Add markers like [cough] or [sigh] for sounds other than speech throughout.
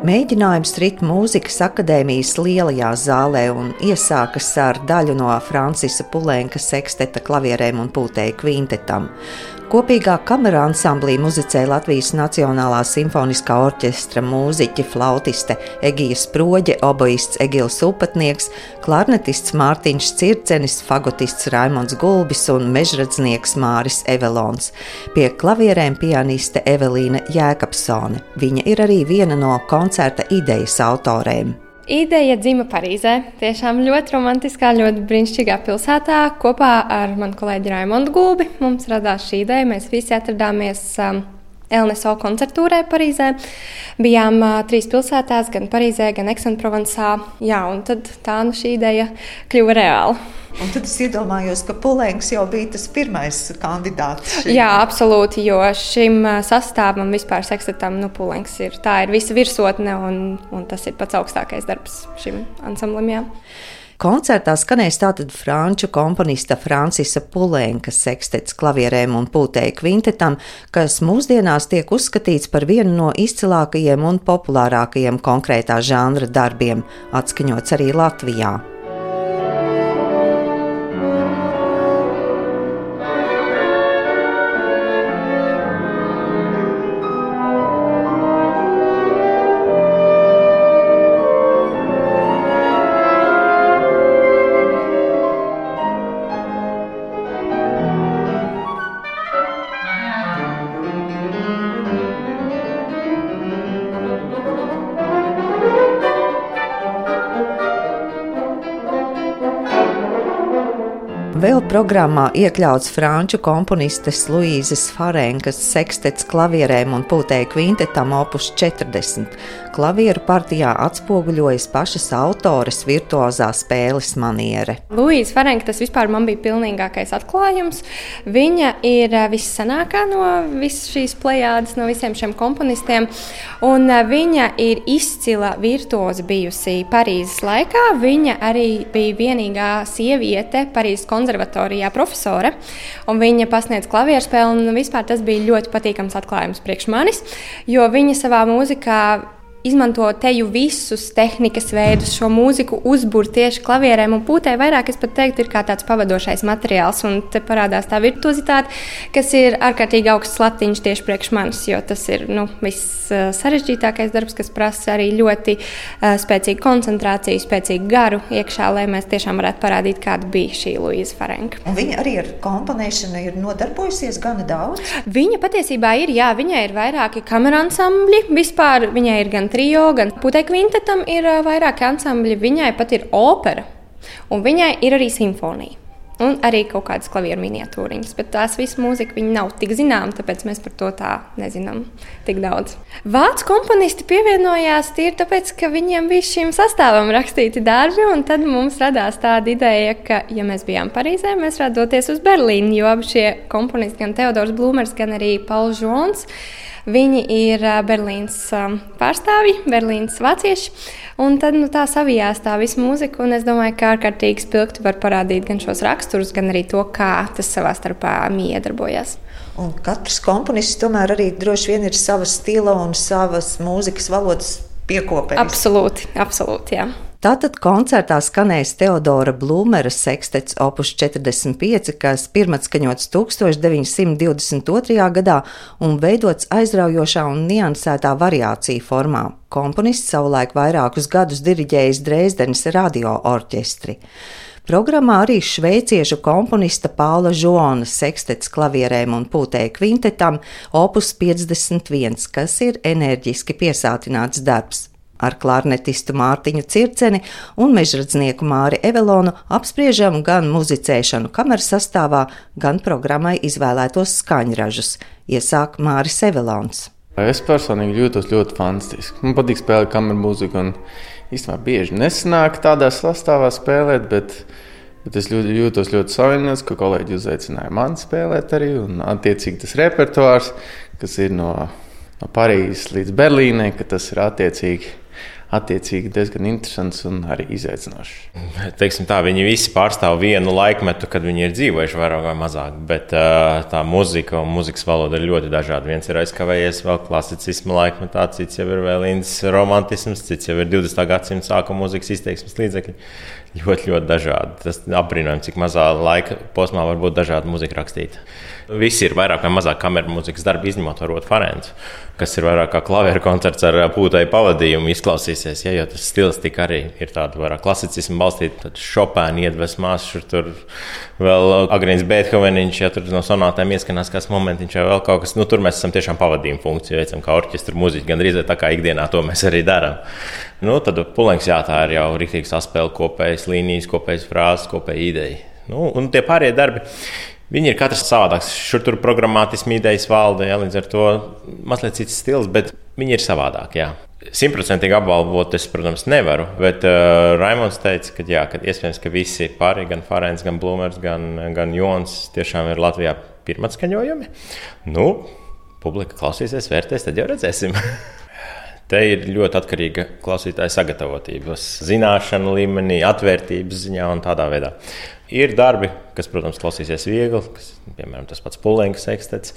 Mēģinājums rit mūzikas akadēmijas lielajā zālē un iesākas ar daļu no Francisa Pulenka seksteta klavierēm un pūtēju kvintetam. Kopīgā kamerā ansamblī muzicēja Latvijas Nacionālā simfoniskā orķestra mūziķi, flautiste Egija Sproģe, oboists Egils Upatnieks, klarnetists Mārtiņš Circenis, fagotists Raimons Gulbis un mežradznieks Māris Evelons. Pie klavierēm pianiste Evelīna Jēkabsone. Viņa ir arī viena no koncerta idejas autorēm. Ideja dzima Parīzē. Tiešām ļoti romantiskā, ļoti brīnišķīgā pilsētā. Kopā ar manu kolēģi Raimondu Gulbi mums radās šī ideja. Mēs visi atradāmies um, LNSO koncertūrē Parīzē. Bijām uh, trīs pilsētās, gan Parīzē, gan Aix-en-Provencā. Jā, un tad tā nu šī ideja kļuva reāla. Un tad es iedomājos, ka Pulēns jau bija tas pirmais kandidāts. Šim. Jā, absolūti, jo šim sastāvam vispār sekstatam, nu, Pulēns ir tā ir visa virsotne, un, un tas ir pats augstākais darbs šim ansamblim. Jā. Koncertā skanēs tātad franču komponista Francisa Pulēnka sekstets klavierēm un pūtēju kvintetam, kas mūsdienās tiek uzskatīts par vienu no izcilākajiem un populārākajiem konkrētā žanra darbiem, atskaņots arī Latvijā. Programmā iekļauts franču komponistes Luīzes Farenkas sekstets klavierēm un pūtēju kvintetam opus 40. Klavieru partijā atspoguļojas pašas autores virtuozā spēles maniere. Luīza Farenka tas vispār man bija pilnīgākais atklājums. Viņa ir eh, vissanākā no visas šīs plējādes, no visiem šiem komponistiem, un eh, viņa ir izcila virtuoze bijusi Parīzes laikā. Viņa arī bija vienīgā sieviete Parīzes koncertā konservatorijā profesore, un viņa pasniedz klavieru spēli. Vispār tas bija ļoti patīkams atklājums priekš manis, jo viņa savā mūzikā izmanto teju visus tehnikas veidus, šo mūziku uzbūr tieši klavierēm un pūtē. Vairāk es pat teiktu, ir kā tāds pavadošais materiāls, un te parādās tā virtuozitāte, kas ir ārkārtīgi augsts latiņš tieši priekš manis, jo tas ir nu, viss sarežģītākais darbs, kas prasa arī ļoti uh, spēcīgu koncentrāciju, spēcīgu garu iekšā, lai mēs tiešām varētu parādīt, kāda bija šī Luīza Farenka. Un viņa arī ar komponēšanu ir nodarbojusies gana daudz. Viņa patiesībā ir, jā, viņai ir vairāki kamerā ansambļi, vispār viņai ir gan trio, gan putekļu kvintetam ir vairāki ansambļi. Viņai pat ir opera, un viņai ir arī simfonija. Un arī kaut kādas klavieru miniatūriņas, bet tās visas mūzika nav tik zināma, tāpēc mēs par to tā nezinām tik daudz. Vācu komponisti pievienojās tīri tāpēc, ka viņiem bija šim sastāvam rakstīti darbi, un tad mums radās tāda ideja, ka, ja mēs bijām Parīzē, mēs varētu doties uz Berlīnu, jo abi šie komponisti, gan Teodors Blūmers, gan arī Pauls Žons, Viņi ir Berlīnas pārstāvji, Berlīnas vācieši. Un tad nu, tā savijās tā visa mūzika, un es domāju, ka ārkārtīgi spilgti var parādīt gan šos raksturus, gan arī to, kā tas savā starpā miedarbojas. Un katrs komponists tomēr arī droši vien ir savas stila un savas mūzikas valodas piekopējis. Absolūti, absolūti. Jā. Tātad koncertā skanēs Teodora Blūmera sekstets opus 45, kas pirmatskaņots 1922. gadā un veidots aizraujošā un niansētā variācija formā. Komponists savulaik vairākus gadus diriģējis Dresdenes radio orķestri. Programmā arī šveiciešu komponista Paula Žona sekstets klavierēm un pūtēju kvintetam opus 51, kas ir enerģiski piesātināts darbs ar klarnetistu Mārtiņu Circeni un mežradznieku Māri Evelonu apspriežam gan muzicēšanu kameras sastāvā, gan programmai izvēlētos skaņražus, iesāk Māris Evelons. Es personīgi jūtos ļoti fantastiski. Man patīk spēlēt kameru mūziku, un īstenībā bieži nesanāk tādā sastāvā spēlēt, bet, bet es ļoti, jūtos ļoti savienots, ka kolēģi uzaicināja mani spēlēt arī, un attiecīgi tas repertuārs, kas ir no, no Parīzes līdz Berlīnai, tas ir attiecīgi attiecīgi diezgan interesants un arī izaicinošs. Teiksim tā, viņi visi pārstāv vienu laikmetu, kad viņi ir dzīvojuši vairāk vai mazāk, bet tā muzika un muzikas valoda ir ļoti dažāda. Viens ir aizkavējies vēl klasicisma laikmetā, cits jau ir vēl īns romantisms, cits jau ir 20. gadsimta sākuma muzikas izteiksmes līdzekļi. Ļoti, ļoti dažādi. Tas apbrīnojami, cik mazā laika posmā var būt dažāda muzika rakstīta. Visi ir vairāk vai mazāk kameras mūzikas darbi, izņemot varbūt Farenci, kas ir vairāk kā klavieru koncerts ar pūtai pavadījumu. Izklausīsies, ja, jo tas stilistika arī ir tāda vairāk klasicismu balstīta, tad Chopin iedvesmās, tur vēl agrīns Beethoveniņš, ja tur no sonātēm ieskanās kāds momentiņš vai vēl kaut kas. Nu, tur mēs esam tiešām pavadījumu funkciju, veicam kā orķestra mūziķi, gan arī tā kā ikdienā to mēs arī darām. Nu, tad pulenks jā, tā ir jau rīktīgi saspēle kopējas līnijas, kopējas frāzes, kopēja ideja. Nu, un tie pārējie darbi Viņi ir katrs savādāks. Šur tur programmātiski idejas valda, ja, līdz ar to mazliet cits stils, bet viņi ir savādāki. Simtprocentīgi apbalvot es, protams, nevaru, bet uh, Raimons teica, ka, jā, ka iespējams, ka visi pārējie, gan Fārēns, gan Blūmers, gan, gan Jons, tiešām ir Latvijā pirmatskaņojumi. Nu, publika klausīsies, vērtēs, tad jau redzēsim. [laughs] Te ir ļoti atkarīga klausītāja sagatavotības, zināšanu līmenī, atvērtības ziņā un tādā veidā. Ir darbi, kas, protams, klausīsies viegli, kas, piemēram, tas pats Pulēngas sekstets.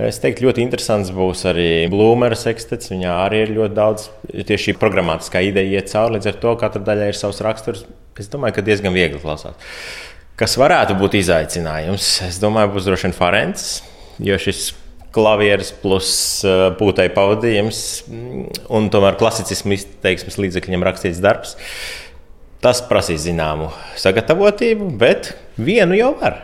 Es teiktu, ļoti interesants būs arī Blūmera sekstets. Viņā arī ir ļoti daudz tieši šī programmatiskā ideja iet cauri. Līdz ar to katra daļai ir savs raksturs. Es domāju, ka diezgan viegli klausās. Kas varētu būt izaicinājums? Es domāju, būs droši vien Farences, jo šis klavieres plus uh, pūtai pavadījums un tomēr klasicismu izteiksmes līdzekļiem rakstīts darbs. Tas prasīs zināmu sagatavotību, bet vienu jau var.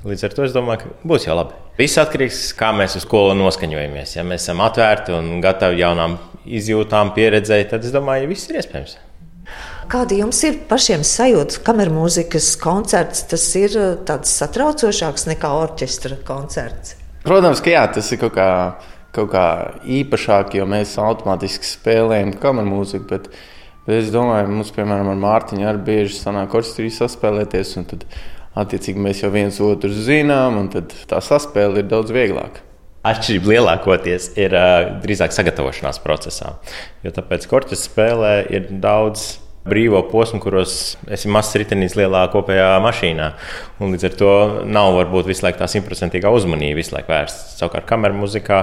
Līdz ar to es domāju, ka būs jau labi. Viss atkarīgs no tā, kā mēs uz skolu noskaņojamies. Ja mēs esam atvērti un gatavi jaunām izjūtām, pieredzēji, tad es domāju, ka viss ir iespējams. Kāda jums ir pašiem sajūta? Kameras mūzikas koncerts tas ir uh, tāds satraucošāks nekā orķestra koncerts. Protams, ka jā, tas ir kaut kā, kaut kā īpašāk, jo mēs automātiski spēlējam kameras mūziku. Bet Bet es domāju, mums, piemēram, ar Mārtiņu arī bieži sanāk orķestrī saspēlēties. Tad, attiecīgi, mēs jau viens otru zinām, un tā saspēle ir daudz vieglāka. Atšķirība lielākoties ir uh, drīzāk sagatavošanās procesā. Jo tāpēc, ka orķestra spēlē ir daudz brīvo posmu, kuros esi mazs ritenis lielā kopējā mašīnā. Un līdz ar to nav varbūt visu laiku tā simtprocentīgā uzmanība visu laiku vērsta. Savukārt, kamerā muzikā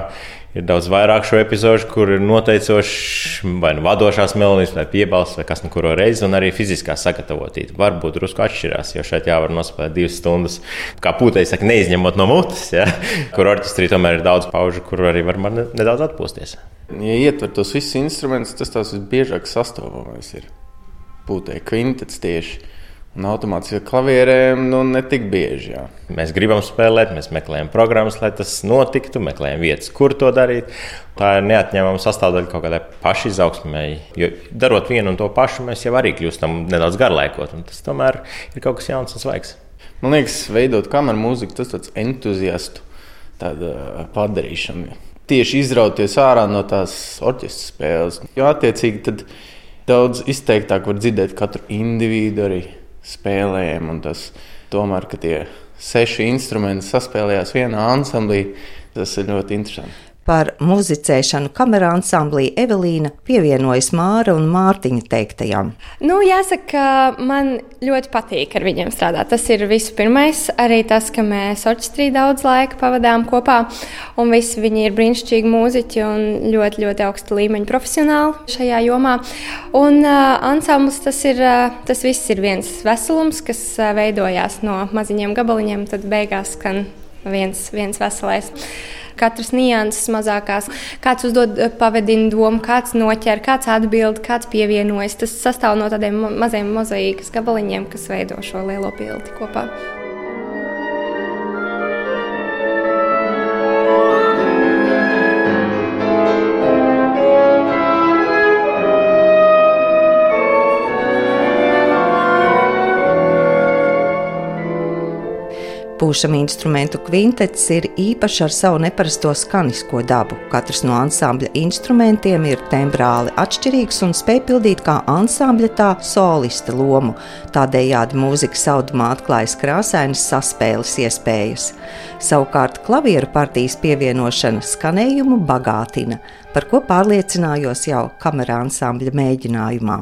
ir daudz vairāk šo epizodu, kur ir noteicošs vai nu vadošās melodijas, vai piebalsts, vai kas nu kuru reizi, un arī fiziskā sagatavotība. Varbūt drusku atšķirās, jo šeit jāvar nospēlēt divas stundas, kā pūtēji saka, neizņemot no mutes, ja? [laughs] kur orķestrī tomēr ir daudz paužu, kur arī var nedaudz atpūsties. Ja ietver tos visus instrumentus, tas tās visbiežāk sastopamais ir būtu kvintets tieši. Un automātiski ar klavierēm nu, ne tik bieži. Jā. Mēs gribam spēlēt, mēs meklējam programmas, lai tas notiktu, meklējam vietas, kur to darīt. Tā ir neatņemama sastāvdaļa kaut kādai pašizaugsmēji. Jo darot vienu un to pašu, mēs jau arī kļūstam nedaudz garlaikot. Tas tomēr ir kaut kas jauns un svaigs. Man liekas, veidot kameru mūziku, tas ir entuziastu padarīšana. Tieši izrauties ārā no tās orķestra spēles. Jo attiecīgi tad daudz izteiktāk var dzirdēt katru individu arī spēlējumu. Tas tomēr, ka tie seši instrumenti saspēlējās vienā ansamblī, tas ir ļoti interesanti. Par muzicēšanu kamerā ansamblī Evelīna pievienojas Māra un Mārtiņa teiktajām. Nu, jāsaka, man ļoti patīk ar viņiem strādāt. Tas ir visu pirmais, arī tas, ka mēs orķestrī daudz laika pavadām kopā, un visi viņi ir brīnišķīgi mūziķi un ļoti, ļoti augsta līmeņa profesionāli šajā jomā. Un uh, ansamblis tas ir, uh, tas viss ir viens veselums, kas uh, veidojās no maziņiem gabaliņiem, tad beigās skan viens, viens veselais katras nianses mazākās. Kāds uzdod eh, pavadina domu, kāds noķer, kāds atbild, kāds pievienojas. Tas sastāv no tādiem maziem mozaīkas gabaliņiem, kas veido šo lielo bildi kopā. Pūšama instrumentu kvintets ir īpašs ar savu neparasto skanisko dabu. Katrs no ansambļa instrumentiem ir tembrāli atšķirīgs un spēj pildīt kā ansambļa, tā solista lomu. Tādējādi mūzikas audumā atklājas krāsainas saspēles iespējas. Savukārt klavieru partijas pievienošana skanējumu bagātina, par ko pārliecinājos jau kamerā ansambļa mēģinājumā.